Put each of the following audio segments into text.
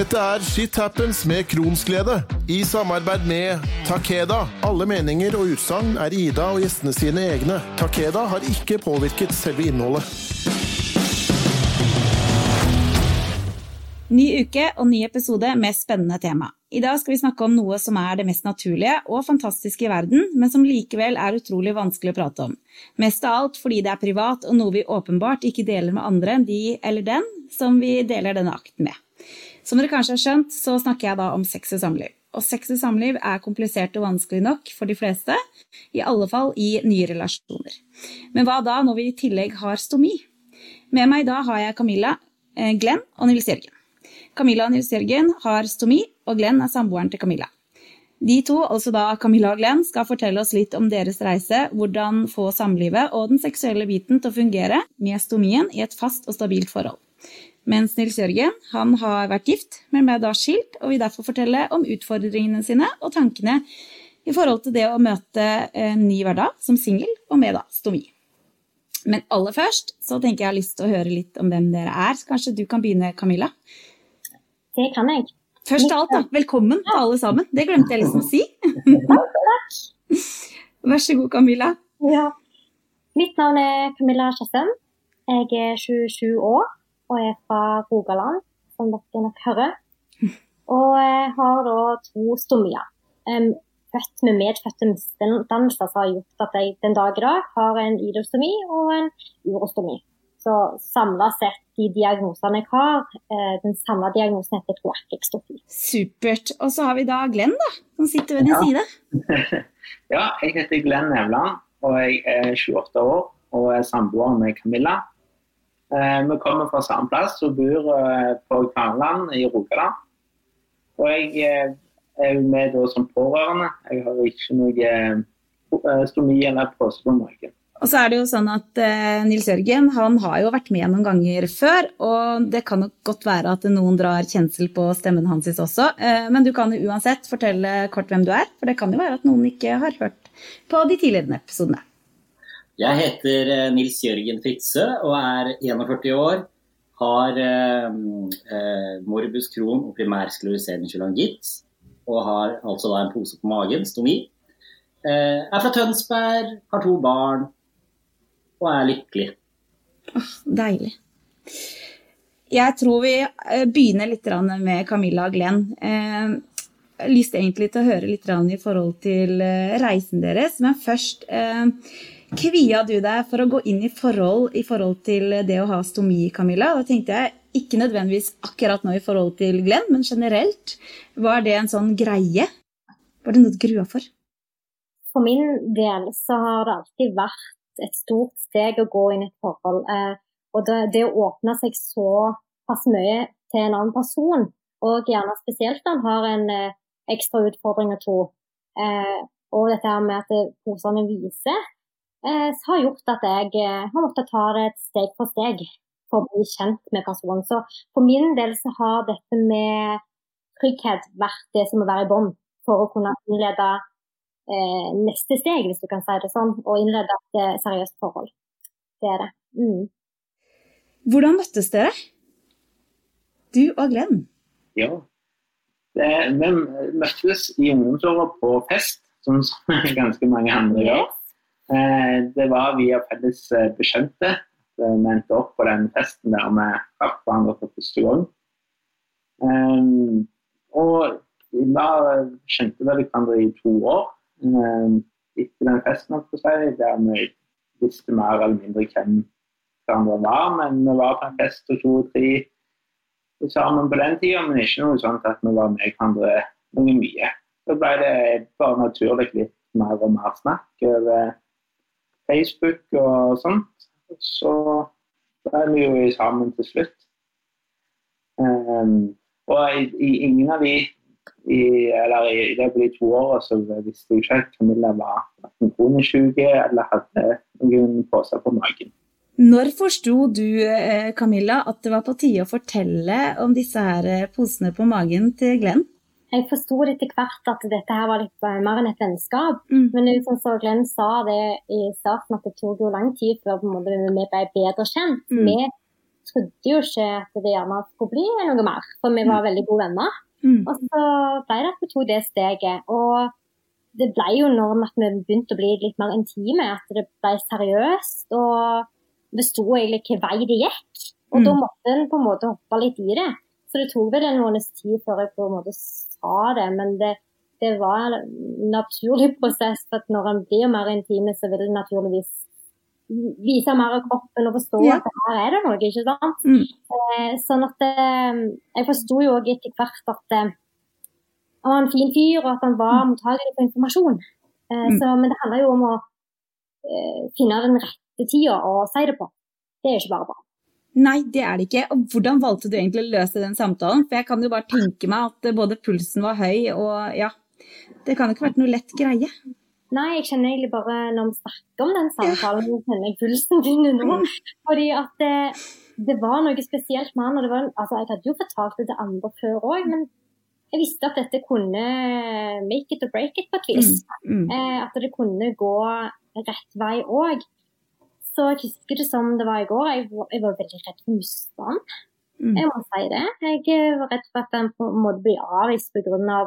Dette er Shit Happens med Kronsglede, i samarbeid med Takeda. Alle meninger og utsagn er Ida og gjestene sine egne. Takeda har ikke påvirket selve innholdet. Ny uke og ny episode med spennende tema. I dag skal vi snakke om noe som er det mest naturlige og fantastiske i verden, men som likevel er utrolig vanskelig å prate om. Mest av alt fordi det er privat og noe vi åpenbart ikke deler med andre enn de eller den som vi deler denne akten med. Som dere kanskje har skjønt, så snakker jeg da om sex og samliv. Og sex og samliv er komplisert og vanskelig nok for de fleste, i alle fall i nye relasjoner. Men hva da når vi i tillegg har stomi? Med meg da har jeg Camilla, eh, Glenn og Nils Jørgen. Camilla og Nils Jørgen har stomi, og Glenn er samboeren til Camilla. De to, altså da Camilla og Glenn, skal fortelle oss litt om deres reise, hvordan få samlivet og den seksuelle biten til å fungere med stomien i et fast og stabilt forhold. Mens Nils Jørgen han har vært gift, men ble da skilt, og vil derfor fortelle om utfordringene sine og tankene i forhold til det å møte en ny hverdag som singel, og med da stomi. Men aller først så tenker jeg har lyst til å høre litt om hvem dere er. Så Kanskje du kan begynne, Camilla? Det kan jeg. Først av alt, da. Velkommen til alle sammen. Det glemte jeg liksom å si. Takk, takk. Vær så god, Camilla. Ja. Mitt navn er Camilla Tjessem. Jeg er 27 år og er fra Rogaland, som dere nok hører. Og har da to stomier. Um, født med medfødte misdannelser som har gjort at jeg den dag i dag har en idostomi og en urostomi. Så samla sett, de diagnosene jeg har, eh, den samla diagnosen heter kloakkekstofi. Supert. Og så har vi da Glenn, da, som sitter ved din Ja. side. ja, jeg heter Glenn Nevland, og jeg er 28 år og er samboer med Camilla. Eh, vi kommer fra samme plass og bor eh, på Kvarnland i Rogaland. Og jeg eh, er jo med som pårørende. Jeg har ikke noe stomi eller pose på magen. Og så er det jo sånn at eh, Nils Jørgen han har jo vært med noen ganger før, og det kan nok godt være at noen drar kjensel på stemmen hans også. Eh, men du kan jo uansett fortelle kort hvem du er, for det kan jo være at noen ikke har hørt på de tidligere episodene. Jeg heter eh, Nils Jørgen Fritzøe og er 41 år. Har eh, eh, morbus Crohn og primærskleroserende kjolangitt. Og har altså da en pose på magen, stomi. Eh, er fra Tønsberg, har to barn og er lykkelig. Deilig. Jeg tror vi eh, begynner litt med Camilla og Glenn. Eh, Jeg har lyst til å høre litt i forhold til reisen deres, men først eh, Kvia du deg for å gå inn i forhold i forhold til det å ha stomi, Camilla? Da tenkte jeg ikke nødvendigvis akkurat nå i forhold til Glenn, men generelt. Var det en sånn greie? Var det noe du grua for? For min del så har det alltid vært et stort steg å gå inn i et forhold. Eh, og det, det å åpne seg såpass mye til en annen person, og gjerne spesielt en har en eh, ekstra utfordring og to, eh, og dette her med at posene viser, så har gjort at jeg eh, har måttet ta det et steg for steg for å bli kjent med personen. Så for min del så har dette med trygghet vært det som må være i bånn for å kunne innlede eh, neste steg, hvis du kan si det sånn, og innlede et eh, seriøst forhold. Det er det. Mm. Hvordan møttes dere? Du og Glenn. Ja. Det, vi møttes i ungdomsåret på fest, som ganske mange andre gjør. Eh, Det var via felles eh, bekjente. at Vi endte opp på den festen der vi traff hverandre for første gang. Um, og vi kjente vel hverandre i to år etter den festen, der vi visste mer eller mindre hvem hverandre var. Men vi var på en fest og to og tre sammen på den tida, men ikke noe sånt at vi var med hverandre noe mye. Så ble det bare naturlig litt mer og mer snakk over Facebook og sånt. Så ble vi jo sammen til slutt. Um, og i, i ingen av de i, eller i, i løpet av de to åra så visste jeg ikke at Camilla var kronisk eller hadde noen poser på magen. Når forsto du, eh, Camilla, at det var på tide å fortelle om disse her eh, posene på magen til Glenn? Jeg forsto etter hvert at dette her var litt eh, mer enn et vennskap. Mm. Men det er sånn som Glenn sa det i starten, at det tok jo lang tid før på måte vi ble bedre kjent. Mm. Vi trodde jo ikke at det gjerne skulle bli noe mer, for vi var veldig gode venner. Mm. Og så ble det at vi tok det steget. Og det ble jo når vi begynte å bli litt mer intime, at det ble seriøst. Og det sto egentlig hvilken vei det gikk. Og Mm. da måtte en på en måte hoppe litt i det. Så det tok vel en måneds tid før jeg på en måte sa det. Men det, det var en naturlig prosess. At når en blir mer intime, så vil en naturligvis vise mer av kroppen og forstå Ja. at her er det noe, ikke sant. Mm. Eh, sånn at eh, jeg forsto jo òg etter hvert at eh, han var en fin fyr, og at han var mottakelig for informasjon. Eh, Mm. så, men det handler jo om å eh, finne den rette tida å si det på. Det er jo ikke bare bra. Nei, det er det ikke. Og hvordan valgte du egentlig å løse den samtalen? For jeg kan jo bare tenke meg at både pulsen var høy og ja, det kan jo ikke vært noe lett greie. Nei, jeg kjenner egentlig bare når vi snakker om den samtalen, så kjenner jeg pulsen din nå. Fordi at det, det var noe spesielt med han. og det var, altså Jeg hadde jo fortalt det til andre før òg, men jeg visste at dette kunne make it or break it på et vis. Mm. Eh, at det kunne gå rett vei òg. Så jeg husker det som det var i går. Jeg var, jeg var veldig redd for motstand. Mm. Jeg må si det. Jeg eh, var redd for at den måte blir avvist pga.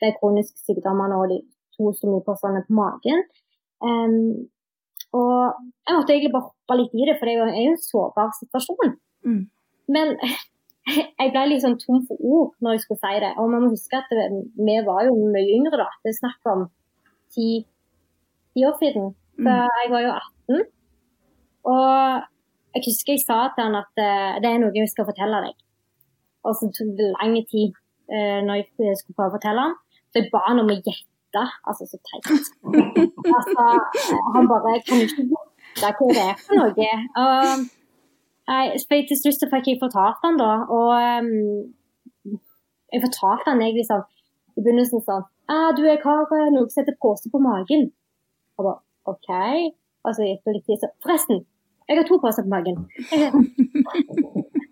de kroniske sykdommene og de to stomipostene på magen. Um, og jeg måtte egentlig bare hoppe litt i det, for det er jo en sårbar situasjon. Mm. Men jeg ble litt sånn tom for ord når jeg skulle si det. Og man må huske at det, vi var jo mye yngre da. Det er snakk om ti, år siden. Så Mm. jeg var jo 18. Og jeg husker jeg sa til han at eh, det er noe jeg skal fortelle deg. Og så tok det lang tid uh, når jeg skulle prøve å fortelle han. Så jeg ba han om å gjette. Altså, så teit. altså, eh, han bare Kan ikke gjette hva det er for noe? Og, jeg, til slutt så fikk jeg fortalt han da, og um, jeg fortalte han egentlig sånn i begynnelsen sånn ah, du, jeg har noe som heter pose på magen. Og bare OK. Og så gikk det litt tid, så Forresten, jeg har to poser på magen.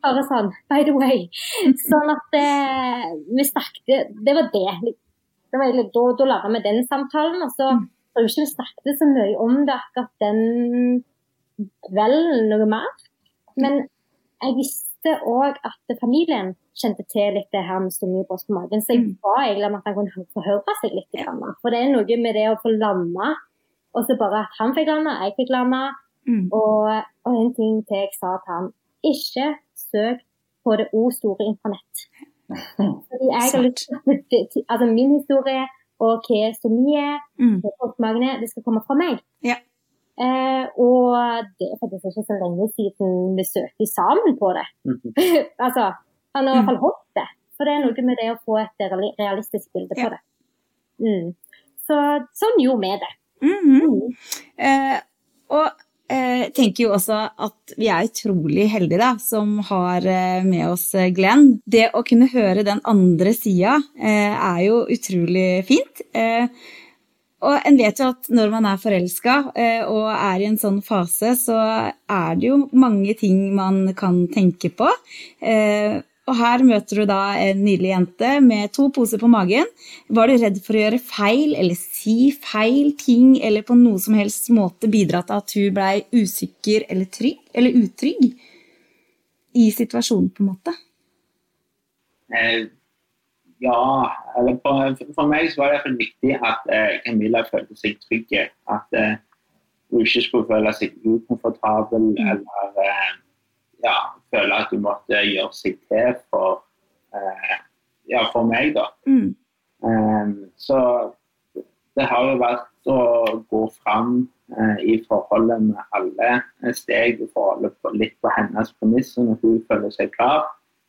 Bare sånn, by the way. Sånn at eh, vi snakket Det var det. det var da, da laga vi den samtalen. Og så tror jeg ikke vi snakket så mye om det akkurat den kvelden, noe mer. Men jeg visste òg at familien kjente til litt det her med stomibrøst på magen. Så jeg Mm. ba egentlig om at han kunne forhøre seg litt. For det er noe med det å få landa, og så bare at han fikk landa, jeg fikk landa. Mm. Og, og en ting til jeg sa til han. Ikke søk på det o store internett. Fordi jeg har lyst til altså min historie og hva stomi er, Mm. er, det skal komme fra meg. Ja. Eh, og det er faktisk ikke så lenge siden vi søkte sammen på det. altså, han har i hvert fall holdt det. For det er noe med det å få et realistisk bilde på Ja. det. Mm. Så sånn gjorde vi det. Mhm. Eh, og eh, tenker jo også at vi er utrolig heldige da, som har eh, med oss eh, Glenn. Det å kunne høre den andre sida eh, er jo utrolig fint. Og en vet jo at når man er forelska og er i en sånn fase, så er det jo mange ting man kan tenke på. Og her møter du da en nydelig jente med to poser på magen. Var du redd for å gjøre feil eller si feil ting eller på noe som helst måte bidra til at hun blei usikker eller trygg eller utrygg i situasjonen, på en måte? Eh, ja, eller for, for meg så var det i viktig at eh, Camilla følte seg trygg. At eh, hun ikke skulle føle seg ukomfortabel eller eh, ja, føle at hun måtte gjøre seg til for, eh, ja, for meg. da. Mm. Eh, så det har jo vært å gå fram eh, i forholdet med alle steg i forholdet på, litt på hennes premisser når hun føler seg klar.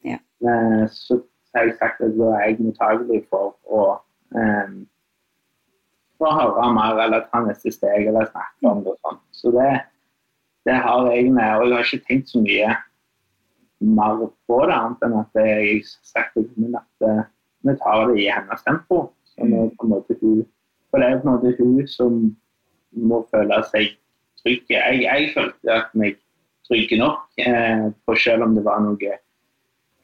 Ja. Eh, så har jeg sagt at da er jeg mottakelig for å eh, for å høre mer eller ta neste steg eller snakke om det og sånn. Så det, det har jeg med, og jeg har ikke tenkt så mye mer på det, annet enn at jeg sagt til henne at eh, vi tar det i hennes tempo. Så vi, på en måte hun, for det er på en måte hun som må føle seg trygg. Jeg, jeg følte at meg trygg nok, eh, for selv om det var noe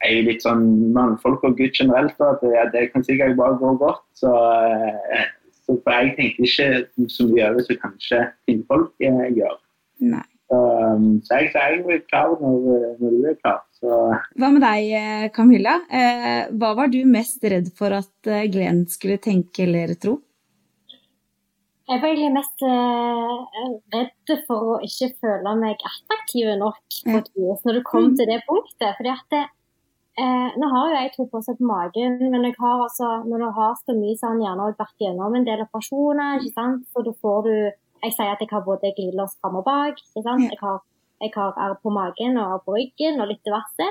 jeg er jo litt sånn mannfolk og gutt generelt, at det, det kan sikkert bare gå godt. Så, eh, så for jeg tenkte ikke så mye over som kanskje kvinnfolk eh, gjør. Nei. Så, um, så jeg, så jeg klar når, når du er klar. Så Hva med deg, eh, Camilla? Eh, hva var du mest redd for at eh, Glenn skulle tenke eller tro? Jeg var egentlig mest eh, redd for å ikke føle meg attraktiv nok på et vis når det kom til det punktet. Fordi at det, eh, Nå har jo jeg to poser på magen, men jeg har altså, når du har stomi, så har jeg gjerne vært gjennom en del operasjoner. ikke sant? Så da får du Jeg sier at jeg har både glidelås fram og bak. sant? Jeg har, jeg har arr på magen og på ryggen og litt diverse.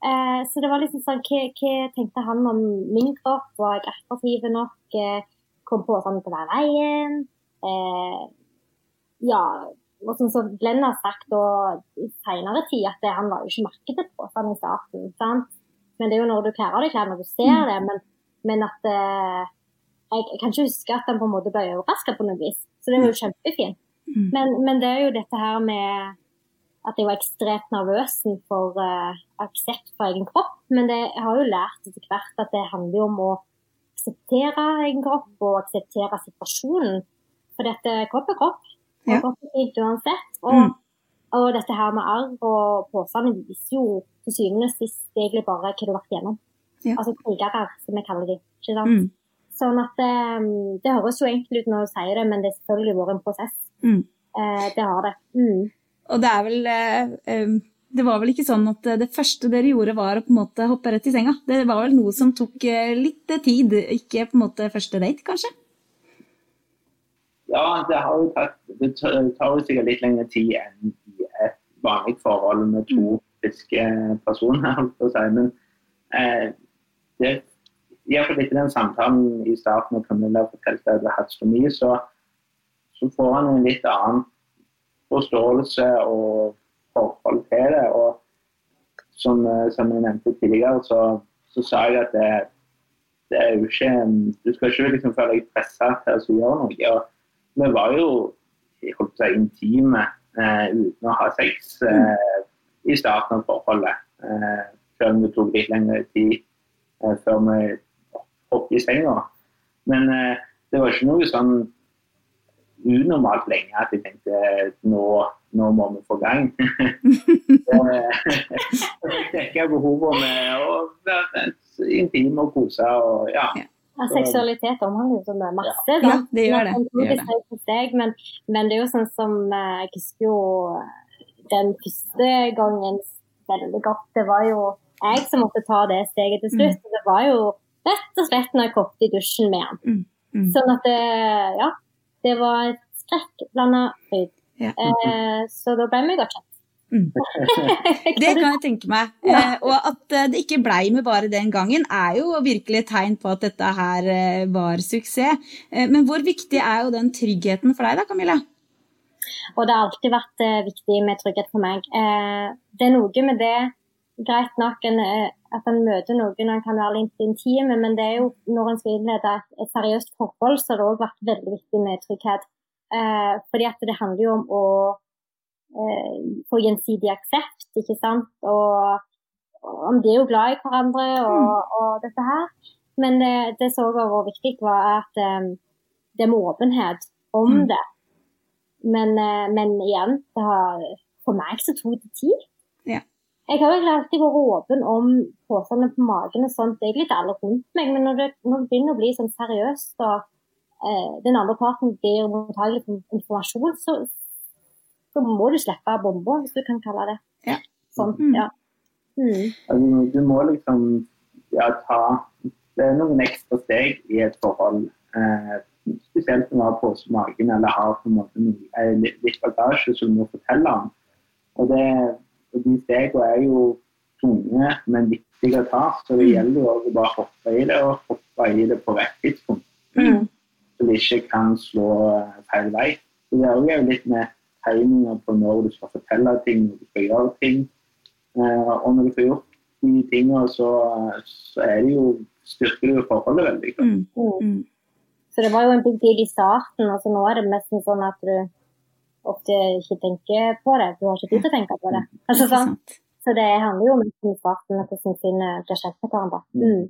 Eh, så det var liksom sånn hva, hva tenkte han om min kropp? Var jeg attraktiv nok? Eh, kom på sånn å hver veien. Eh, ja, og som Glenn har sagt og i senere tid, at det, han var jo ikke markedet på sånn i starten. sant? Men det er jo når du klarer det, når du ser det. Men, men at eh, jeg, jeg, kan ikke huske at han på en måte ble overraska på noe vis. Så det var jo kjempefint. Mm. Men, men det er jo dette her med at jeg var ekstremt nervøs for uh, aksept for egen kropp. Men det, jeg har jo lært etter hvert at det handler jo om å akseptere egen kropp og akseptere situasjonen. For dette kropp er kropp, og Ja. kropp er fint uansett. Og, Mm. og dette her med arr og påstander viser jo til syvende og sist egentlig bare hva du har vært gjennom. Ja. Altså krigere, som jeg kaller dem. Ikke sant? Mm. Sånn at det, det høres jo enkelt ut når du sier det, men det har selvfølgelig vært en prosess. Mm. Eh, det har det. Mm. Og det er vel eh, Det var vel ikke sånn at eh, det første dere gjorde var å på en måte hoppe rett i senga. Det var vel noe som tok eh, litt tid, ikke på en måte første date, kanskje? ja, det har jo tatt Det tar jo sikkert litt lengre tid enn i et vanlig forhold med to friske personer, å si. Men eh, det Iallfall etter den samtalen i starten når Camilla fortalte at hun hadde stomi, så, så får han en litt annen forståelse og forhold til det. Og som, eh, som jeg nevnte tidligere, så, så sa jeg at det, det er jo ikke Du skal ikke liksom føle deg pressa til å gjøre noe. Og vi var jo jeg holdt på intime eh, uten å ha sex eh, i starten av forholdet. Eh, selv om det tok litt lengre tid eh, før vi hoppet i senga. Men eh, det var ikke noe sånn unormalt lenge at jeg tenkte nå, nå må vi få gang. Jeg dekka behovene med å være intim og kose og ja. Ja, seksualitet omhandler jo så mye masse. Ja, sant? det gjør det. Det gjør det. steg men, men det er jo sånn som eh, Jeg husker jo eh, den første gangen veldig godt. Det var jo jeg som måtte ta det steget til slutt. Det var jo rett og slett når jeg hoppet i dusjen med han. Mm, mm. Sånn at det, ja, det var et skrekkblanda fryd. Ja. Eh, så da ble vi godt kjent. Det kan jeg tenke meg. Eh, og at eh, det ikke blei med bare den gangen, er jo virkelig et tegn på at dette her eh, var suksess. Eh, men hvor viktig er jo den tryggheten for deg da, Camilla? Og det har alltid vært eh, viktig med trygghet for meg. Det er noe med det, greit nok en, at han møter noen han kan være litt intime, men det er jo når en skal innlede et, et seriøst forhold, så har det òg vært veldig viktig med trygghet. Eh, fordi at det handler jo om å eh, få gjensidig aksept, ikke sant. Og, og om de er jo glad i hverandre og, og dette her. Men det, det som òg var viktig, var at eh, det med åpenhet om Mm. det. Men, eh, men igjen, det har, for meg så tok det tid. Ja. Jeg har jo egentlig alltid vært åpen om påstandene på magen og sånt, egentlig til alle rundt meg. Men når det, når det begynner å bli sånn seriøst, og eh, den andre parten blir mottakelig for informasjon, så, så må du slippe bomba, hvis du kan kalle det Ja. sånn. Mm. Ja. Mm. Altså, du må liksom ja, ta Det er noen ekstra steg i et forhold. Eh, spesielt når du har på magen eller har på en måte eh, litt, litt bagasje som du må fortelle om. Og, det, og de stegene er jo tunge, men viktige å ta. Så det gjelder jo å bare hoppe i det, og hoppe i det på rett tidspunkt. Mm. Så det ikke kan slå eh, feil vei. Så det er jo litt med tegninger på når du skal fortelle ting, når du skal gjøre ting. Eh, og når du får gjort de tingene, så, så er det jo, styrker det jo forholdet veldig. Mm. Mm. Mm. Så det var jo en big deal i starten. altså Nå er det nesten sånn at du ofte ikke tenker på det. Du har ikke tid til å tenke på det. Altså, sånn. Så det handler jo om at hvordan finner blir kjent med hverandre. Mm.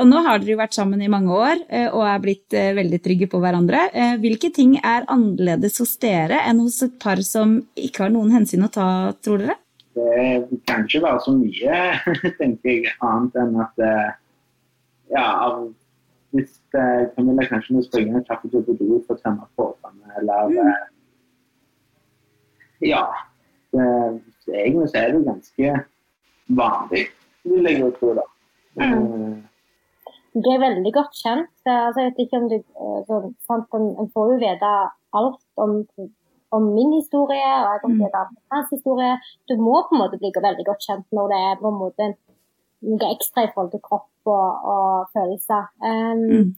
Og nå har dere jo vært sammen i mange år eh, og er blitt eh, veldig trygge på hverandre. Eh, hvilke ting er annerledes hos dere enn hos et par som ikke har noen hensyn å ta, tror dere? Det kan ikke være så mye, tenker jeg, annet enn at ja, hvis Camilla kanskje må springe en kjapp tur på do for å tømme påsene, eller mm. Ja. Det, egentlig så er det ganske vanlig, vil jeg jo tro. da. Mm er veldig godt kjent. Altså, jeg vet ikke om du, så, eh, sant, En får jo vite alt om, om, min historie, og jeg kan vite om hans historie. Du må på en måte bli veldig godt kjent når det er på en måte noe ekstra i forhold til kropp og, og følelser. Um, mm.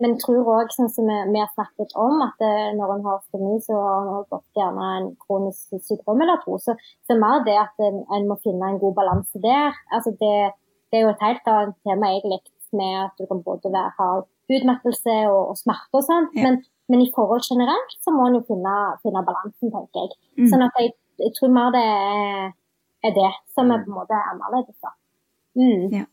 Men jeg tror òg, sånn som vi, har snakket om, at det, eh, når en har stomi, så har en fått gjerne en kronisk sykdom eller to. Så, så mer det at en, en må finne en god balanse der. Altså det, det, er jo et helt annet tema egentlig med at du kan både være, ha utmattelse og, og smerte og sånn. Ja. Men, men, i forhold generelt så må en jo finne, finne, balansen, tenker jeg. Mm. Sånn at jeg, jeg, tror mer det er, er, det som er på en måte annerledes. da. Mm. Ja.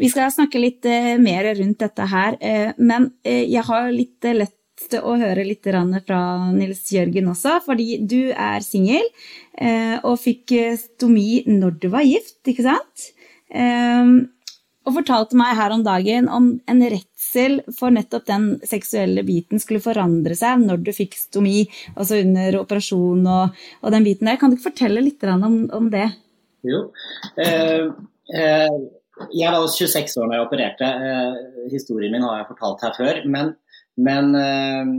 Vi skal snakke litt uh, mer rundt dette her, uh, men uh, jeg har litt lett å høre litt fra Nils Jørgen også, fordi du er singel og fikk stomi når du var gift, ikke sant? og fortalte meg her om dagen om en redsel for nettopp den seksuelle biten skulle forandre seg når du fikk stomi, altså under operasjon og, og den biten der. Kan du ikke fortelle litt om, om det? Jo. Eh, eh, jeg var 26 år da jeg opererte. Eh, historien min har jeg fortalt her før. Men, men eh,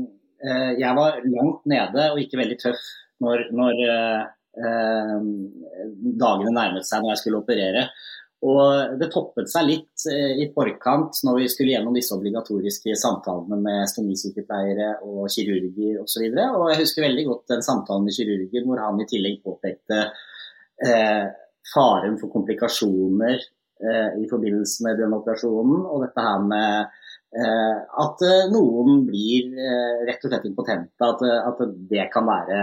eh, jeg var langt nede og ikke veldig tøff når, når dagene nærmet seg når jeg skulle operere. Og det toppet seg litt i forkant når vi skulle gjennom disse obligatoriske samtalene med stomisykepleiere og kirurger osv. Og, så og jeg husker veldig godt den samtalen med kirurgen hvor han i tillegg påpekte faren for komplikasjoner i forbindelse med den operasjonen. Og dette her med eh, at eh, noen blir eh, rett og slett impotente. At, at det kan være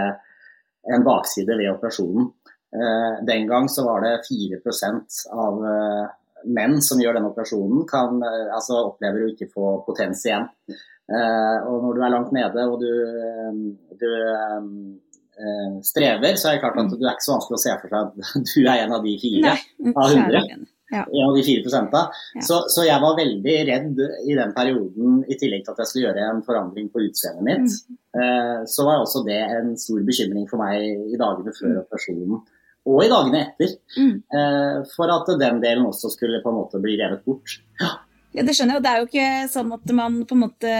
en bakside ved operasjonen. Eh, den gang så var det 4 av eh, menn som gjør denne operasjonen, kan, eh, altså opplever å ikke få potens igjen. Og når du er langt nede og du, du strever, så er det klart at du er ikke så vanskelig å se for seg at du er en av de fire av hundre. Ja. Av de 4. Ja. Så, så, jeg var veldig redd i den perioden, i tillegg til at jeg skulle gjøre en forandring på utseendet mitt. Mm. Så var også det en stor bekymring for meg i dagene før mm. operasjonen og i dagene etter. Mm. Eh, for at den delen også skulle på en måte bli revet bort. Ja. ja. Det skjønner jeg, og det er jo ikke sånn at man på en måte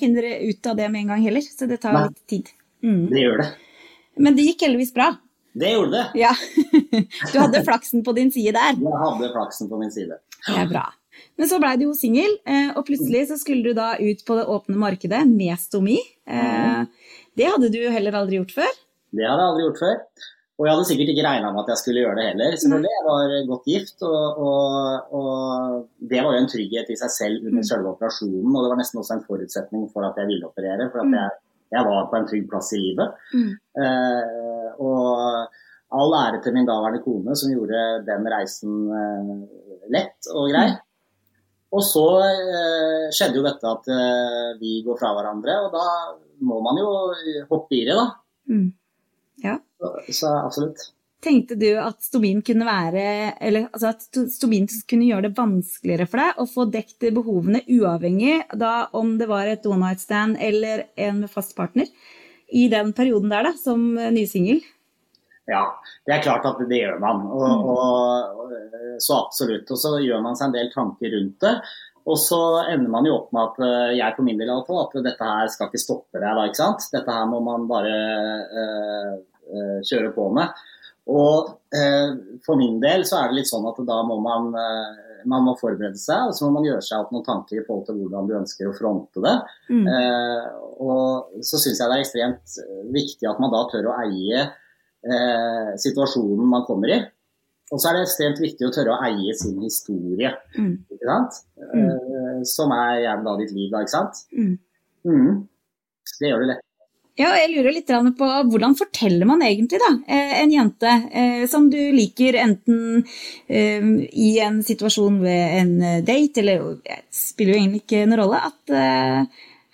finner ut av det med en gang heller. Så det tar Nei. litt tid. Mm. Det gjør det. Men det gikk heldigvis bra. Det gjorde det. Ja. Du hadde flaksen på din side der. Jeg hadde flaksen på min side. Det er bra. Men så blei du jo singel, eh, og plutselig så skulle du da ut på det åpne markedet med stomi. Eh, mm. Det hadde du heller aldri gjort før? Det hadde jeg aldri gjort før. Og jeg hadde sikkert ikke regna med at jeg skulle gjøre det heller. selvfølgelig. Jeg var godt gift, og, og, og det var jo en trygghet i seg selv under mm. selve operasjonen. Og det var nesten også en forutsetning for at jeg ville operere, for at mm. jeg, jeg var på en trygg plass i livet. Mm. Eh, og all ære til min daværende kone som gjorde den reisen eh, lett og grei. Mm. Og så eh, skjedde jo dette at eh, vi går fra hverandre, og da må man jo hoppe i det, da. Mm. Ja. Så absolutt. Tenkte du at stomin kunne være eller altså at stomin kunne gjøre det vanskeligere for deg å få dekt behovene uavhengig da om det var et one night stand eller en med fast partner i den perioden der da, som nysingel? Ja, det er klart at det gjør man. Og, mm. og, så absolutt. Og så gjør man seg en del tanker rundt det. Og så ender man jo opp med at eh, jeg på min del iallfall, at dette her skal ikke stoppe deg da, ikke sant. Dette her må man bare øh, øh, kjøre på med. Og eh, for min del så er det litt sånn at da må man, man må forberede seg, og så må man gjøre seg opp noen tanker i forhold til hvordan du ønsker å fronte det. Mm. og så syns jeg det er ekstremt viktig at man da tør å eie situasjonen man kommer i. Og så er det ekstremt viktig å tørre å eie sin historie, mm. ikke sant? Mm. Uh, som er gjerne da ditt liv, da, ikke sant? Mm. mm. Det gjør det lett. Ja, jeg lurer litt på hvordan forteller man egentlig da, eh, en jente eh, som du liker, enten eh, i en situasjon ved en date, eller det spiller jo egentlig ikke noen rolle, at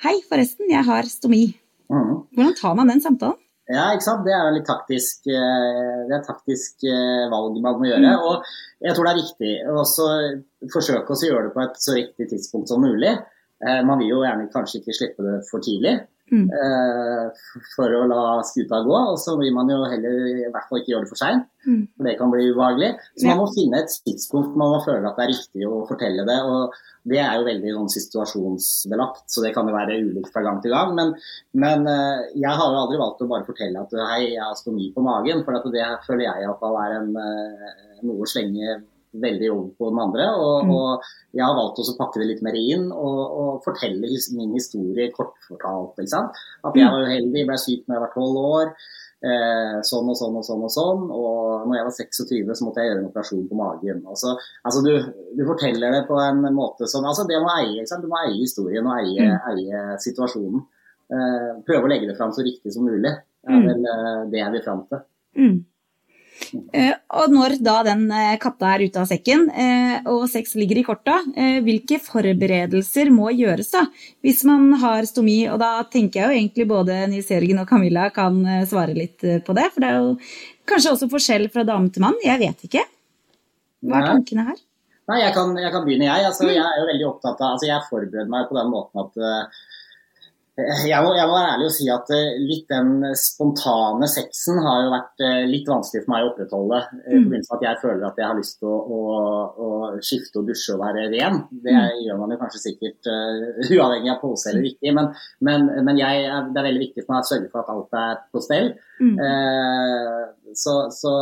hei, forresten, jeg har stomi. Mm. Hvordan tar man den samtalen? Ja, ikke sant? Det er jo litt taktisk, det er taktisk valg man må gjøre. Mm. Og jeg tror det er viktig å forsøke å gjøre det på et så riktig tidspunkt som mulig. Man vil jo gjerne kanskje ikke slippe det for tidlig. Mm. Eh, for å la skuta gå. Og så vil man jo heller i hvert fall ikke gjøre det for seint, mm. for det kan bli ubehagelig. Så man må finne et tidspunkt man må føle at det er riktig å fortelle det. og Det er jo veldig sånn, situasjonsbelagt, så det kan jo være ulikt fra gang til gang. Men, men eh, jeg har jo aldri valgt å bare fortelle at hei, jeg har stomi på magen, for det føler jeg iallfall er en, eh, noe å slenge veldig over på den andre. Og, mm. og, jeg har valgt å pakke det litt mer inn og, og fortelle min historie kortfortalt. Ikke sant? At jeg mm. var uheldig, ble syk da jeg var tolv år. Eh, sånn og sånn og sånn og sånn. Og når jeg var 26, så måtte jeg gjøre en operasjon på magen. Altså, altså du, du, forteller det på en måte som Altså, det må eie, ikke sant? Du må eie historien og eie, mm. eie situasjonen. Eh, prøve å legge det fram så riktig som mulig. Det er mm. vel eh, det jeg vil fram til. Mm. Eh, og når da den eh, katta er ute av sekken eh, og sex ligger i korta, hvilke forberedelser må gjøres da hvis man har stomi? Og da tenker jeg jo egentlig både Nils Jørgen og Camilla kan svare litt på det. For det er jo kanskje også forskjell fra dame til mann, jeg vet ikke. Hva er tankene her? Nei, jeg kan, jeg kan begynne, jeg. Altså, jeg er jo veldig opptatt av altså, Jeg forbereder meg på den måten at jeg må, jeg må, være ærlig og si at uh, litt den spontane sexen har jo vært uh, litt vanskelig for meg å opprettholde. Uh, I mm. forbindelse med at jeg føler at jeg har lyst til å, å, å skifte og dusje og være ren. Det mm. gjør man jo kanskje sikkert uavhengig av pose eller ikke. Men, men, men jeg, det er veldig viktig for meg å sørge for at alt er på stell. Mm. Så, så,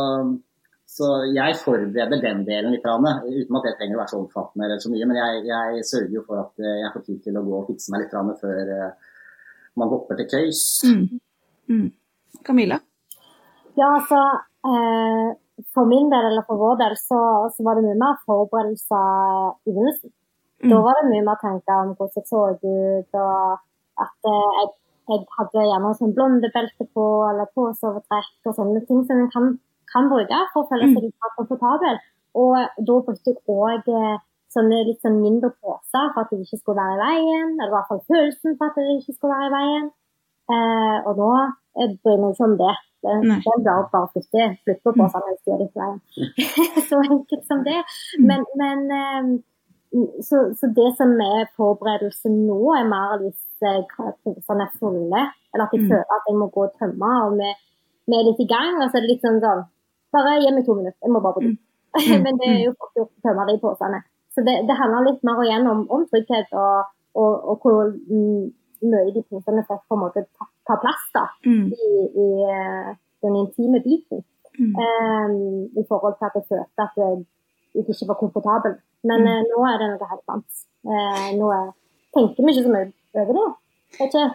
så, jeg forbereder den delen litt, uten at det trenger å være så omfattende eller så mye. Men jeg, jeg sørger jo for at jeg får tid til å gå og fikse meg litt før man hopper til køys. Mm. Mm. Camilla? Ja, altså eh, For min del, eller for vår del, så, så var det mye mer forberedelser i begynnelsen. Mm. Da var det mye mer å tenke om hvordan jeg så ut, og at eh, jeg, jeg, hadde gjerne sånn blondebelte på, eller påsovetrekk og sånne ting som en kan, kan, bruke for å føle seg mm. litt mer komfortabel. Og da brukte jeg òg sånne litt sånn mindre poser for at det ikke skulle være i veien. Eller i hvert fall følelsen for at det ikke skulle være i veien. Eh, og nå bryr jeg meg ikke om det. Det, er bare å flytte, flytte på posene hvis de er litt i veien. så enkelt som det. Mm. Men, men eh, så, så, det som er forberedelse nå, er mer litt posene er fulle. Eller at jeg mm. føler at jeg må gå og tømme, og vi, vi er litt i gang. Og så er det litt sånn sånn Bare gi meg to minutter, jeg må bare på do. Mm. men det er jo fort gjort å tømme de posene. Så det, det handler litt mer igjen om, om trygghet og, og, og hvor mye de punktene får på en måte ta, ta plass da, mm. i, i, eh, den intime biten. Mm. Um, I forhold til at jeg følte at jeg, jeg ikke var komfortabel. Men mm. uh, nå er det noe helt annet. Uh, nå er, tenker vi ikke så mye over det. Ikke?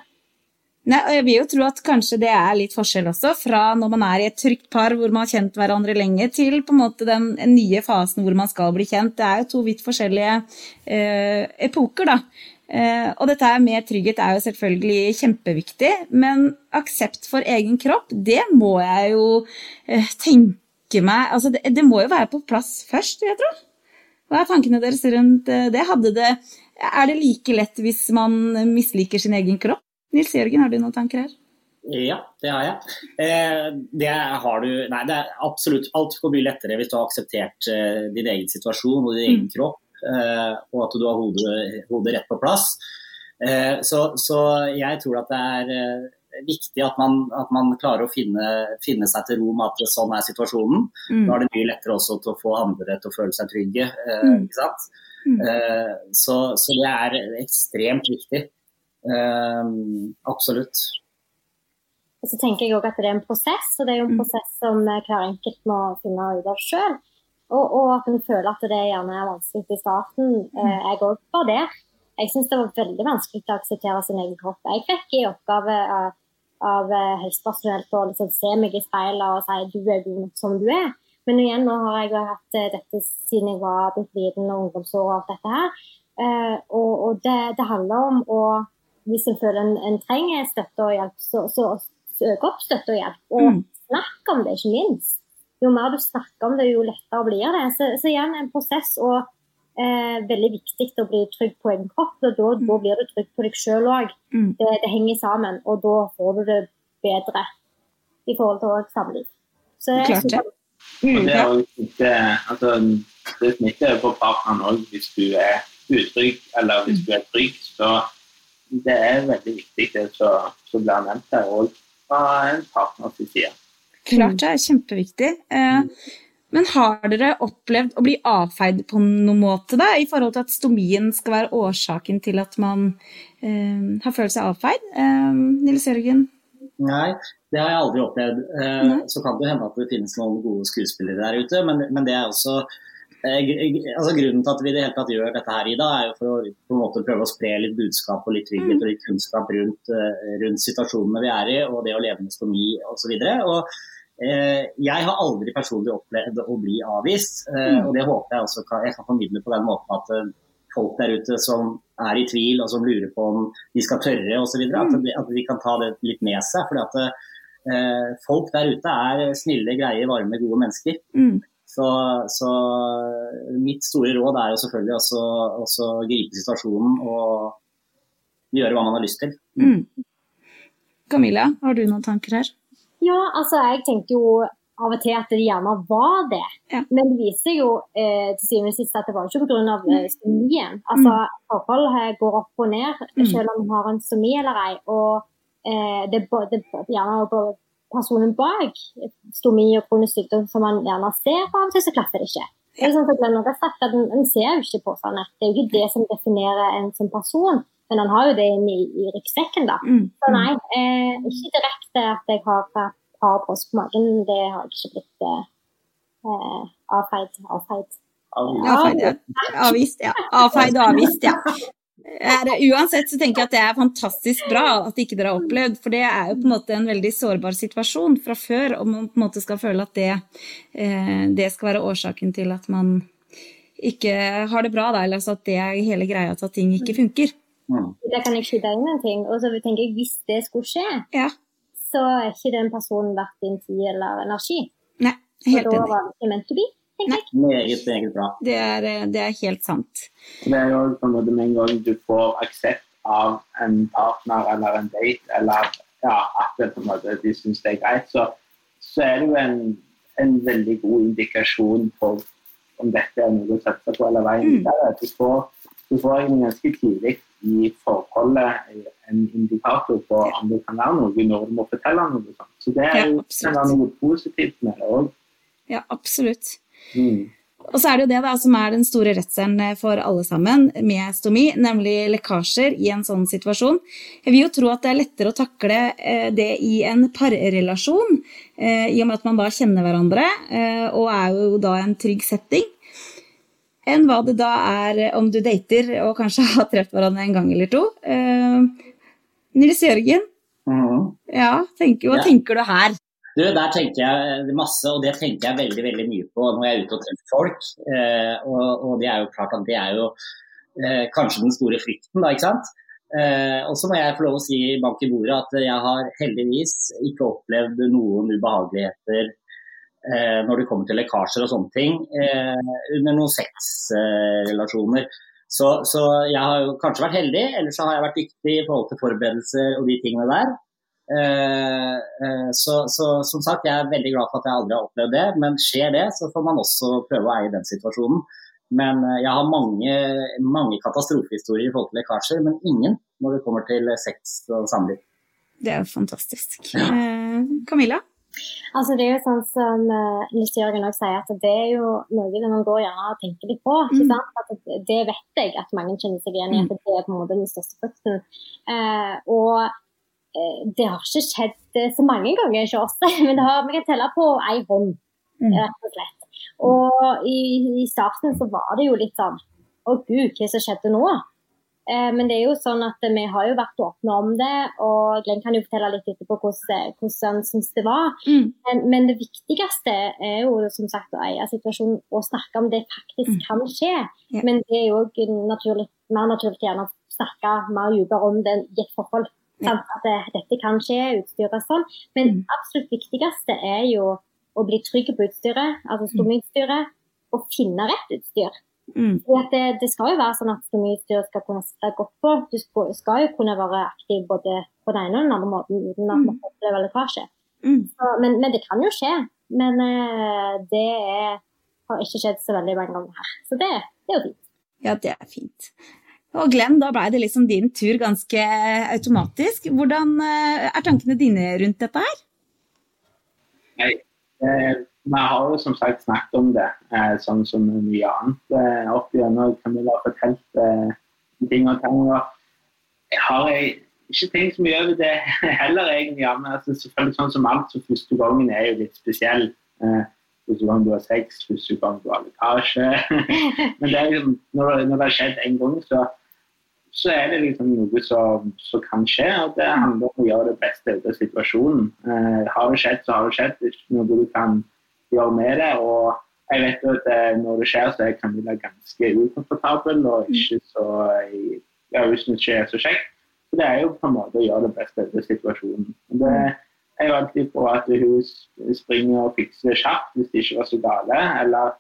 Nei, og jeg vil jo tro at kanskje det er litt forskjell også, fra når man er i et trygt par hvor man har kjent hverandre lenge, til på en måte den nye fasen hvor man skal bli kjent. Det er jo to vidt forskjellige eh, epoker, da. Eh, og dette med trygghet er jo selvfølgelig kjempeviktig, men aksept for egen kropp, det må jeg jo eh, tenke meg Altså, det, det, må jo være på plass først, jeg tror. Hva er tankene deres rundt eh, det? det? Er det like lett hvis man misliker sin egen kropp? Nils Jørgen, har du noen tanker her? Ja, det har jeg. Eh, det har du Nei, det er absolutt altfor mye lettere hvis du har akseptert eh, din egen situasjon og din egen mm. kropp, eh, og at du har hodet, hodet rett på plass. Eh, så, så, jeg tror at det er eh, viktig at man, at man klarer å finne, finne, seg til ro med at sånn er situasjonen. Mm. Da er det mye lettere også til å få andre til å føle seg trygge. Eh, mm. ikke sant? Mm. Så, så det er ekstremt viktig. Um, absolutt. Og så tenker jeg også at det er en prosess, og det er jo en mm. prosess som hver enkelt må finne ut av sjøl. Og, og, at en føler at det gjerne er vanskelig i starten. Mm. Eh, jeg òg var der. Jeg syns det var veldig vanskelig å akseptere sin egen kropp. Jeg fikk i oppgave av, av eh, helsepersonell å liksom se meg i speilet og si du er god nok som du er. Men igjen, nå har jeg hatt eh, dette siden jeg var blitt liten og ungdomsår og alt dette her. Eh, og, og det, det handler om å hvis en føler en, en trenger støtte og hjelp, så, så søk opp støtte og hjelp. Og Mm. snakk om det, ikke minst. Jo mer du snakker om det, jo lettere blir det. Så, så igjen en prosess og eh, veldig viktig å bli trygg på egen kropp. og Da, da blir du trygg på deg sjøl òg. Mm. Det, det henger sammen, og da får du det bedre i forhold til samliv. Så jeg Klart det. Mm, Og det, er også smitte, altså, det smitter på partneren òg hvis du er utrygg eller hvis du er trygg. Så det er veldig viktig det som blir nevnt her, òg fra en partners side. Klart det er kjempeviktig. Eh, men har dere opplevd å bli avfeid på noen måte da, i forhold til at stomien skal være årsaken til at man eh, har følt seg avfeid? Eh, Nils Jørgen? Nei, det har jeg aldri opplevd. Eh, Så kan det hende at det finnes noen gode skuespillere der ute, men, men det er også altså Grunnen til at vi det hele tatt gjør dette her, Ida, er jo for å på en måte prøve å spre litt budskap og litt trygghet og litt kunnskap rundt, eh, rundt situasjonene vi er i, og det å leve med stomi osv. Eh, jeg har aldri personlig opplevd å bli avvist, eh, og det håper jeg også kan, jeg kan formidle på den måten at eh, folk der ute som er i tvil og som lurer på om de skal tørre osv., at, de- at de kan ta det litt med seg. fordi at eh, folk der ute er snille, greie, varme, gode mennesker. Mm. Så, så mitt store råd er jo selvfølgelig også, også gripe situasjonen og gjøre hva man har lyst til. Mm. Camilla, har du noen tanker her? Ja, altså jeg tenker jo av og til at det gjerne var det. Ja. Men det viser jo eh, til syvende og sist at det var ikke pga. Eh, stomien. Altså forhold eh, går opp og ned Mm. selv om man har en stomi eller ei. Og eh, det er det er gjerne bare personen bak stomi og kronisk sykdom som man gjerne ser, av og til så klaffer det ikke. Det er sånn at man har sagt, at en, ser jo ikke på sånne. Det er jo ikke det som definerer en som person, men han har jo det inne i, i ryggsekken, da. Mm. Så nei, eh, ikke direkte at jeg har, par bråsk på magen. Det har jeg ikke blitt eh, eh, avfeid. avfeid. Avfeid, ja. Avvist, ja. Avfeid og avvist, ja. Er Uansett så tenker jeg at det er fantastisk bra at ikke dere har opplevd, for det er jo på en måte en veldig sårbar situasjon fra før, og man på en måte skal føle at det, eh, det skal være årsaken til at man ikke har det bra, da, eller altså at det er hele greia til at ting ikke funker. Mm. Der kan jeg skyte inn en ting. Og så tenker jeg, hvis det skulle skje, Ja. så er ikke den personen verdt din tid eller energi. Nei, helt og da enig. var det ikke to be, jeg. Meget, meget bra. Det er, eh, det er helt sant. Det er jo sånn at med en gang du får aksept av en partner eller en date, eller ja, at det måte, de syns det er greit, så, så er det jo en, en veldig god indikasjon på om dette er noe å satse på eller veien Mm. videre. Du får, du får egentlig ganske tidlig i forholdet en indikator på om det kan være noe når du må fortelle noe. Så det er jo ja, noe positivt med det òg. Ja, absolutt. Mm. Og så er det jo det da som er den store redselen for alle sammen med stomi, nemlig lekkasjer i en sånn situasjon. Jeg vil jo tro at det er lettere å takle eh, det i en parrelasjon, eh, i og med at man da kjenner hverandre eh, og er jo da en trygg setting, enn hva det da er om du dater og kanskje har truffet hverandre en gang eller to. Eh, Nils Jørgen, mm. ja, tenker, hva Ja. tenker du her? Du, Der tenker jeg masse, og det tenker jeg veldig veldig mye på når jeg er ute og treffer folk. Eh, og, og det er jo klart at det er jo eh, kanskje den store frykten, da, ikke sant. Eh, og så må jeg få lov å si bank i bordet at jeg har heldigvis ikke opplevd noen ubehageligheter eh, når det kommer til lekkasjer og sånne ting eh, under noen sexrelasjoner. Så, så jeg har jo kanskje vært heldig, eller så har jeg vært dyktig i forhold til forberedelser og de tingene der. Eh, eh, så, så som sagt, jeg er veldig glad for at jeg aldri har opplevd det. Men skjer det, så får man også prøve å eie den situasjonen. Men eh, jeg har mange, mange katastrofehistorier i forhold til lekkasjer, men ingen når det kommer til sex og samliv. Det er jo fantastisk. Eh, Camilla? Altså, det er jo sånn som uh, Nils Jørgen også sier, at det er jo noe det man går gjerne og tenker litt på. ikke Mm. sant? At det, vet jeg at mange kjenner seg igjen i, at det er på en måte den største frykten. Eh, og eh, det har ikke skjedd eh, så mange ganger hos oss, men det har, vi kan telle på ei hånd, Mm. rett og slett. Og i, i starten så var det jo litt sånn Å gud, hva som skjedde nå? Eh, men det er jo sånn at vi har jo vært åpne om det, og Glenn kan jo fortelle litt etterpå hvordan, hvordan han syns det var. Mm. Men, men det viktigste er jo som sagt å eie situasjonen og snakke om det faktisk Mm. kan skje. Mm. Men det er jo naturlig, mer naturlig gjerne å snakke mer dypere om det i et forhold. Ja. Sant? At det, dette kan skje, utstyret sånn. Men Mm. absolutt viktigste er jo å bli trygg på utstyret, altså stomiutstyret, og finne rett utstyr. Mm. At det, det skal jo være sånn at stomiutstyret skal kunne sitte godt på. Du skal, skal jo kunne være aktiv både på den ene og den andre måten uten at Mm. man opplever lekkasje. Mm. Så, men, men det kan jo skje. Men uh, det er, har ikke skjedd så veldig mange ganger her. Så det, det er jo fint. Ja, det er fint. Og Glenn, da blei det liksom din tur ganske automatisk. Hvordan eh, er tankene dine rundt dette her? Nei, eh, vi har jo som sagt snakket om det, eh, sånn som mye annet eh, opp igjennom. Camilla har fortalt eh, ting og tang. og Jeg har ikke tenkt så mye over det heller, egentlig. Men altså, selvfølgelig sånn som alt, så første gangen er jo litt spesiell. Eh, første gang du har sex, første gang du har lekkasje. men det er liksom, når, når det har skjedd en gang, så så er det liksom noe som, som kan skje. og Det handler om å gjøre det beste ut av situasjonen. Eh, har det skjedd, så har det skjedd. Det er ikke noe du kan gjøre med det. og jeg vet jo at eh, Når det skjer, så er Camilla ganske ukomfortabel og ikke så eh, ja, hvis det ikke er så kjekt. Så Det er jo på en måte å gjøre det beste ut av situasjonen. Det er jo alltid på at hun springer og fikser kjapt hvis det ikke var så gale. eller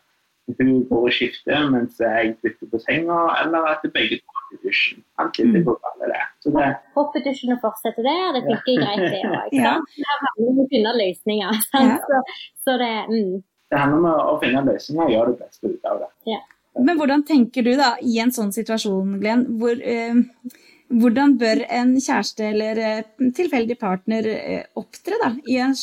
hun går og skifter mens jeg bytter på senga, eller at begge to går i dusjen. Det går galt det. Så det, Hopp i dusjen og fortsette der, det funker greit det òg. Ja. Her handler om å finne løsninger. Så, så det, mm. det handler om å finne løsninger og gjøre det beste ut av det. Men hvordan tenker du da i en sånn situasjon, Glenn? Hvor, eh, hvordan bør en kjæreste eller eh, tilfeldig partner eh, opptre da, i en,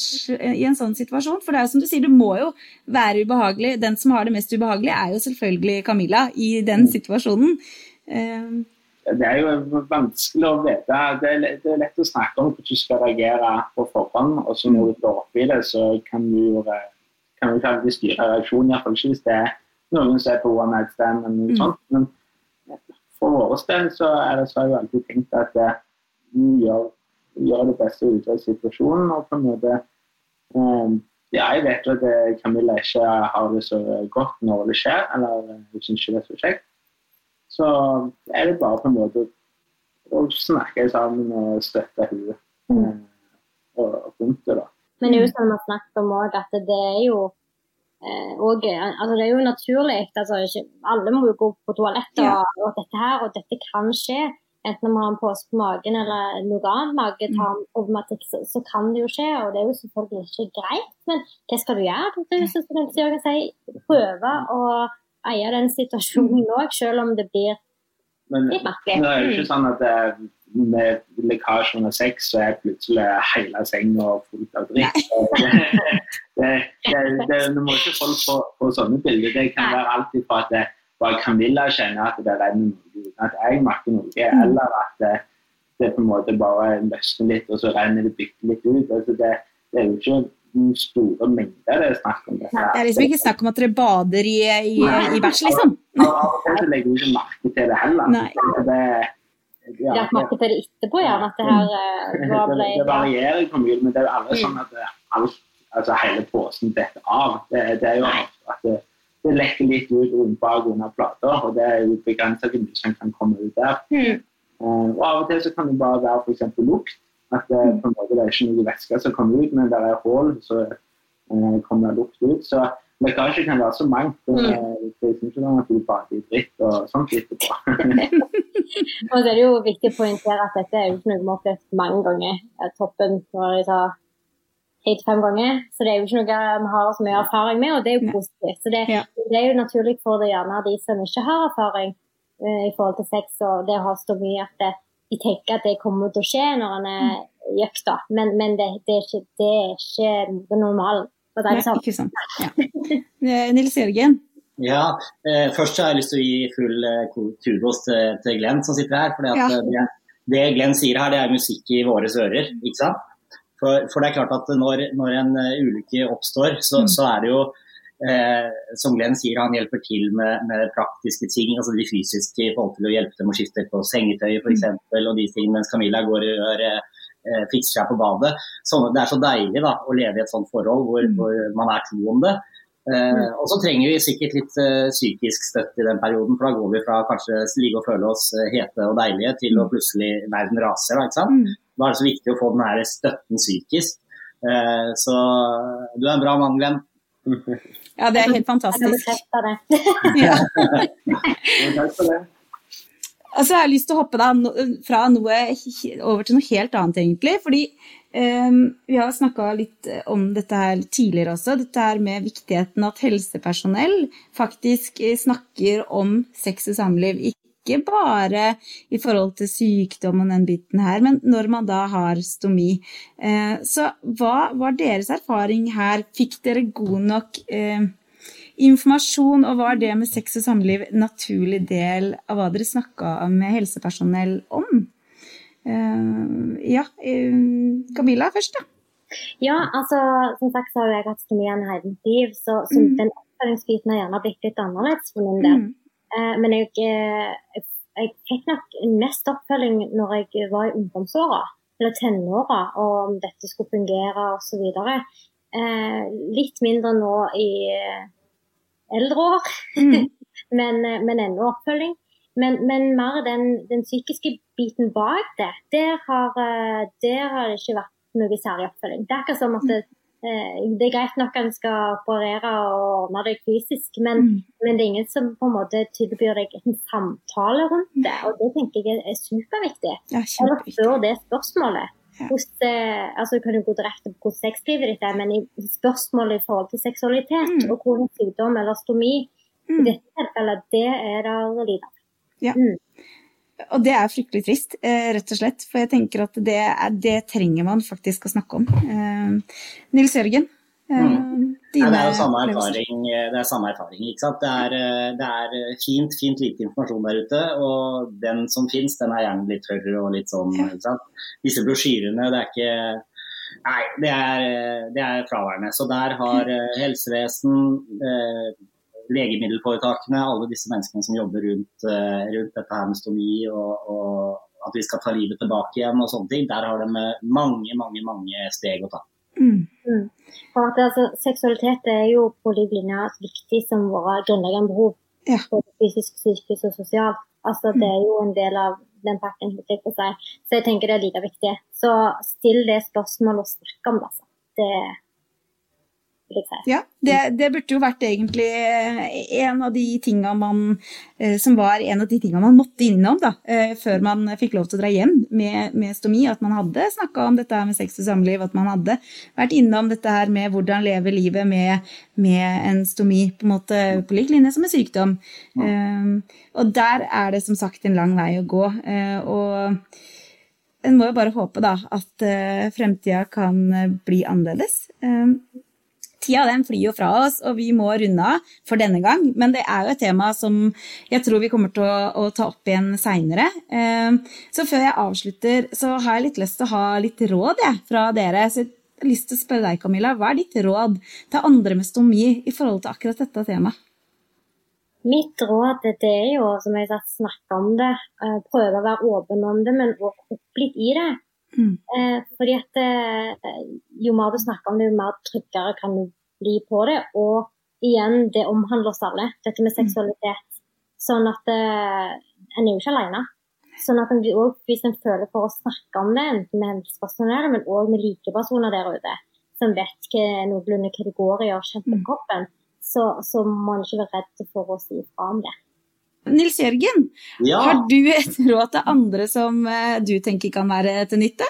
i en sånn situasjon? For det er jo som du sier, det må jo være ubehagelig. Den som har det mest ubehagelig, er jo selvfølgelig Camilla i den situasjonen. Eh, Det er jo vanskelig å vite. Det er, det er lett å snakke om hvordan du skal reagere på forhånd, og så når du står oppi det, så kan du eh, kan du styre reaksjonen, iallfall ikke hvis det er noen som er på one night stand eller noe Mm. sånt. Men for våre del så er det så har jeg alltid tenkt at eh, vi gjør, gjør det beste ut av situasjonen. og på en måte um, ja, Jeg vet at eh, Camilla ikke har det så godt når det skjer, eller hun syns ikke det er så kjekt. Så er det bare på en måte å snakke sammen og støtte henne mm. og, og rundt det. da. Men det er jo som vi har snakket om òg, at det er jo og, altså det er jo naturlig. Altså ikke, alle må jo gå på toalettet, Ja. og, og dette her, og dette kan skje. Enten vi man har en pose på magen eller noe annet magetarmproblematikk, så, så kan det jo skje. Og det er jo selvfølgelig ikke greit, men hva skal du gjøre? Du, så jeg si, prøve å eie den situasjonen òg, selv om det blir Men det er jo ikke sånn at det, med lekkasje under sex, så er plutselig hele senga fullt av dritt. Det, det, det, det, du må ikke folk få, få sånne bilder. Det kan være alltid fra at det, bare Camilla kjenner at det renner noe uten at jeg merker noe, Mm. eller at det, det på en måte bare løsner litt, og så renner det bitte litt ut. Altså det, det er jo ikke store mengder det er snakk om. dette det er liksom ikke snakk om at dere bader i, i, i bæsj, liksom. Av og til så legger du ikke merke til det heller. Det, har merket til det etterpå, ja, at det her eh, var det, ble, det varierer hvor mye, men det er jo aldri Mm. sånn at alt, altså hele posen detter av. Det, det er jo at det, det lekker litt ut bak under plata, og det er jo begrenset hvor mye som kan komme ut der. Mm. Eh, og Av og til så kan det bare være f.eks. lukt. At det, på en måte, det er ikke noe væske som kommer ut, men det er hull, så eh, kommer det lukt ut. Så lekkasje kan være så mangt. Mm. eh, Det er ikke sånn at du bader i dritt og sånt etterpå. Og så er det jo viktig å poengtere at dette er jo ikke noe vi har opplevd mange ganger. Eh, Toppen når jeg sa tre-fem ganger. Så det er jo ikke noe vi har så mye erfaring med, og det er jo positivt. Så det, Ja. det er jo naturlig for det gjerne de som ikke har erfaring eh, i forhold til sex og det å ha så mye at det, de tenker at det kommer til å skje når han er i økta. Men, men det, det, er ikke, det er ikke det normale. For å si Nei, sånn. ikke sant. Ja. Eh, Nils Jørgen, Ja, eh, først har jeg lyst til å gi full eh, kudos til, til Glenn som sitter her. For Ja. det, det Glenn sier her, det er musikk i våre ører. ikke sant? For, for det er klart at når, når en eh, ulykke oppstår, så, Mm. så er det jo eh, som Glenn sier, han hjelper til med, med praktiske ting, altså de fysiske i forhold til å hjelpe dem å skifte på sengetøy f.eks. og de tingene, mens Camilla går og gjør, eh, fikser seg på badet. Sånne, det er så deilig da, å leve i et sånt forhold hvor, Mm. hvor man er to om det. Eh, og så trenger vi sikkert litt eh, psykisk støtte i den perioden, for da går vi fra kanskje ligge og føle oss eh, hete og deilige til å plutselig verden raser. Da, ikke sant? Mm. da er det så viktig å få den her støtten psykisk. Eh, så du er en bra mann, Glenn. Ja, det er helt Jeg kan fantastisk. det. Ja. Takk for det. Altså, jeg har lyst til å hoppe da, fra noe over til noe helt annet, egentlig. Fordi um, vi har snakka litt om dette her tidligere også. Dette her med viktigheten at helsepersonell faktisk eh, snakker om sex og samliv. Ikke bare i forhold til sykdom og den biten her, men når man da har stomi. Eh, så hva var deres erfaring her? Fikk dere god nok eh, informasjon, og var det med sex og samliv en naturlig del av hva dere snakka med helsepersonell om? Eh, ja, eh, Camilla først, da. Ja, altså som sagt så har jeg hatt stomi gjennom hele mitt liv, så, så Mm. den oppfølgingsbiten har gjerne blitt litt annerledes for min del. Mm. Eh, men jeg, eh, jeg, jeg fikk nok mest oppfølging når jeg var i ungdomsåra, eller tenåra, og om dette skulle fungere osv. Eh, litt mindre nå i eh, eldre år, Mm. men, men ennå oppfølging. Men, men mer den, den psykiske biten bak det, der har, der har det ikke vært noe særlig oppfølging. Det er akkurat som at det, eh, det er greit nok at en skal operere og ordne deg fysisk, men, Mm. men det er ingen som på en måte tilbyr deg en samtale rundt det. Og det tenker jeg er superviktig. Ja, Eller før det spørsmålet. Ja. Hos, eh, altså, du kan jo gå direkte på hvordan sexlivet ditt er, men i spørsmålet i forhold til seksualitet Mm. og kronisk sykdom eller stomi, i Mm. dette tilfellet, det er det lite av. Og det er fryktelig trist, eh, rett og slett. For jeg tenker at det, er, det trenger man faktisk å snakke om. Eh, Nils Jørgen, eh, Mm. dine Nei, det er jo samme erfaring. Det er samme erfaring ikke sant? Det er, det er fint, fint lite informasjon der ute, og den som finnes, den er gjerne litt tørr og litt sånn. Ikke sant? Disse brosjyrene, det er ikke Nei, det er, det er fraværende. Så der har helsevesen, legemiddelforetakene, alle disse menneskene som jobber rundt, eh, rundt dette her med stomi og, og at vi skal ta livet tilbake igjen og sånne ting, der har de eh, mange, mange, mange steg å ta. Mm. For at, altså, seksualitet er jo på lik linje viktig som våre grunnleggende behov. Ja. Både fysisk, psykisk og sosialt. Altså, det er jo en del av den pakken. Så jeg tenker det er like viktig. Så still det spørsmålet og snakk om det. Altså. Det si. Ja, det, det burde jo vært egentlig eh, en av de tinga man eh, Som var en av de tinga man måtte innom da, eh, før man fikk lov til å dra hjem med, med stomi. At man hadde snakka om dette her med sex og samliv, at man hadde vært innom dette her med hvordan leve livet med, med en stomi på en måte på lik linje som en sykdom. Eh, og der er det som sagt en lang vei å gå. Uh, og en må jo bare håpe da at uh, fremtida kan bli annerledes. Eh, Tida den flyr jo fra oss, og vi må runde av for denne gang. Men det er jo et tema som jeg tror vi kommer til å, å ta opp igjen seinere. Eh, så før jeg avslutter, så har jeg litt lyst til å ha litt råd jeg, fra dere. Så jeg har lyst til å spørre deg, Camilla, hva er ditt råd til andre med stomi i forhold til akkurat dette temaet? Mitt råd det er jo, som jeg har snakke om det. eh, Prøve å være åpen om det, men også opp litt i det. Mm. Eh, fordi at eh, jo mer du snakker om det, jo mer tryggere kan du bli på det. Og igjen, det omhandler oss alle, dette med seksualitet. Sånn at eh, en er jo ikke alene. Sånn at en, og hvis en føler for å snakke om det, enten med helsepersonell, men òg med likepersoner der ute, som vet hva, noenlunde har på Mm. kroppen, så, så må en ikke være redd for å si ifra om det. Nils Jørgen, Ja. har du et råd til andre som eh, du tenker kan være til nytte?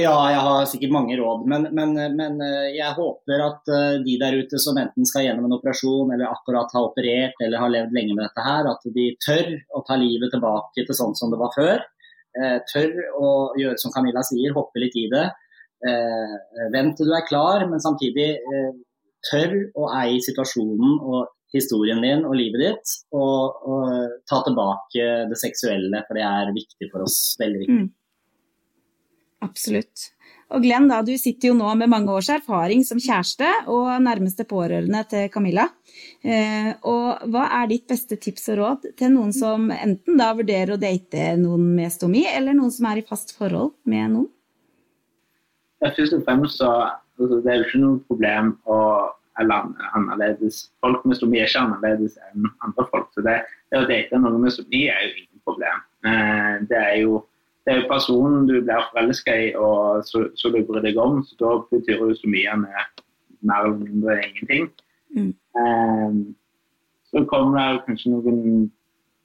Ja, jeg har sikkert mange råd, men, men, men eh, jeg håper at eh, de der ute som enten skal gjennom en operasjon eller akkurat har operert eller har levd lenge med dette her, at de tør å ta livet tilbake til sånn som det var før. Tør å gjøre som Camilla sier, hoppe litt i det. Vent til du er klar, men samtidig tør å eie situasjonen og historien din og livet ditt, og, og ta tilbake det seksuelle, for det er viktig for oss. Veldig viktig. Absolutt. Og Glenn, da, du sitter jo nå med mange års erfaring som kjæreste og nærmeste pårørende til Camilla. Eh, og hva er ditt beste tips og råd til noen som enten da vurderer å date noen med stomi, eller noen som er i fast forhold med noen? Ja, Først og fremst så altså, Det er jo ikke noe problem å eller annerledes. Folk med stomi er ikke annerledes enn andre folk. Så det, det å date noen med stomi er jo ingen problem. Eh, det er jo, det er jo personen du blir forelska i, og så, så du bryr deg om. Så da betyr jo stomien mer eller mindre ingenting. Mm. Eh, så kommer det kanskje noen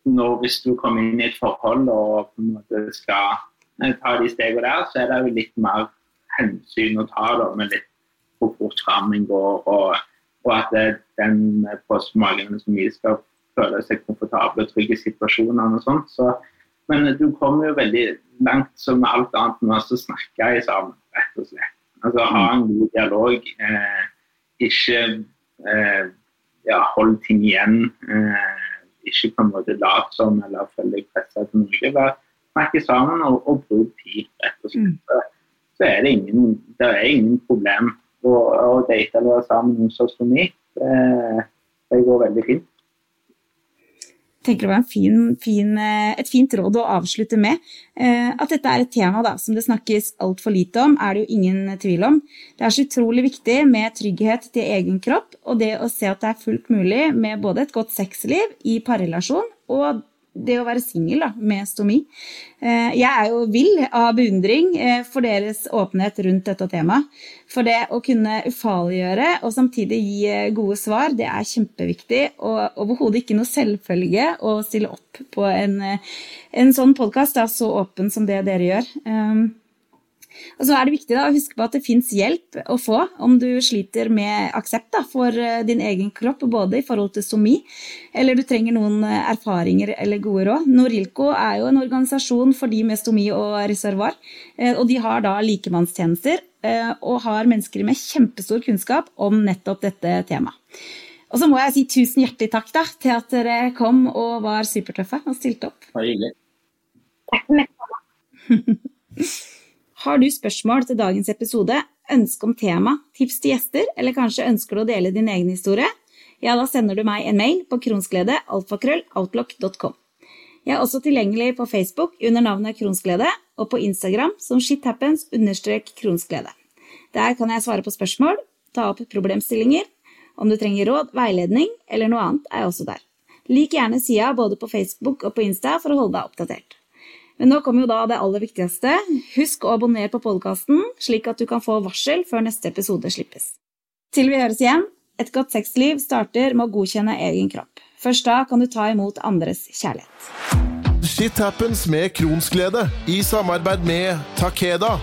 når Hvis du kommer inn i et forhold og på en måte skal ta de stegene der, så er det jo litt mer hensyn å ta da, med litt hvor fort fram går, og, og, at den på magen som vi skal føle seg komfortabel og trygge i situasjonene og sånt. Så, men du kommer jo veldig langt som alt annet med å snakke sammen, rett og slett. Altså ha en god dialog. Eh, ikke eh, ja, hold ting igjen. Eh, ikke på en måte lat som eller føle deg pressa til noe. Bare snakke sammen og, og bruk tid, rett og slett. Mm så er det ingen, det er ingen problem å, og date eller være sammen sånn som meg. Det, det går veldig fint. Jeg tenker det var fin, fin, eh, et fint råd å avslutte med. Eh, at dette er et tema da, som det snakkes altfor lite om, er det jo ingen tvil om. Det er så utrolig viktig med trygghet til egen kropp, og det å se at det er fullt mulig med både et godt sexliv i parrelasjon og det å være singel med stomi. Eh, jeg er jo vill av beundring eh, for deres åpenhet rundt dette temaet. For det å kunne ufarliggjøre og samtidig gi eh, gode svar, det er kjempeviktig. Og overhodet ikke noe selvfølge å stille opp på en, en sånn podkast så åpen som det dere gjør. Og så er det viktig da, å huske på at det fins hjelp å få om du sliter med aksept da, for eh, din egen kropp, både i forhold til somi, eller du trenger noen eh, erfaringer eller gode råd. Norilco er jo en organisasjon for de med stomi og reservoar, eh, og de har da likemannstjenester og har mennesker med kjempestor kunnskap om nettopp dette temaet. Og så må jeg si tusen hjertelig takk da, til at dere kom og var supertøffe og stilte opp. Bare hyggelig. Takk for meg. Har du spørsmål til dagens episode, ønske om tema, tips til gjester, eller kanskje ønsker du å dele din egen historie? Ja, da sender du meg en mail på kronsglede.alfakrølloutlock.com. Jeg er også tilgjengelig på Facebook under navnet Kronsglede, og på Instagram som shithappens-kronsglede. Der kan jeg svare på spørsmål, ta opp problemstillinger. Om du trenger råd, veiledning eller noe annet, er jeg også der. Lik gjerne sida både på Facebook og på Insta for å holde deg oppdatert. Men nå kommer jo da det aller viktigste. Husk å abonnere på podkasten, slik at du kan få varsel før neste episode slippes. Til vi høres igjen, et godt sexliv starter med å godkjenne egen kropp. Først da kan du ta imot andres kjærlighet. Shit happens med Kronsglede i samarbeid med Takeda.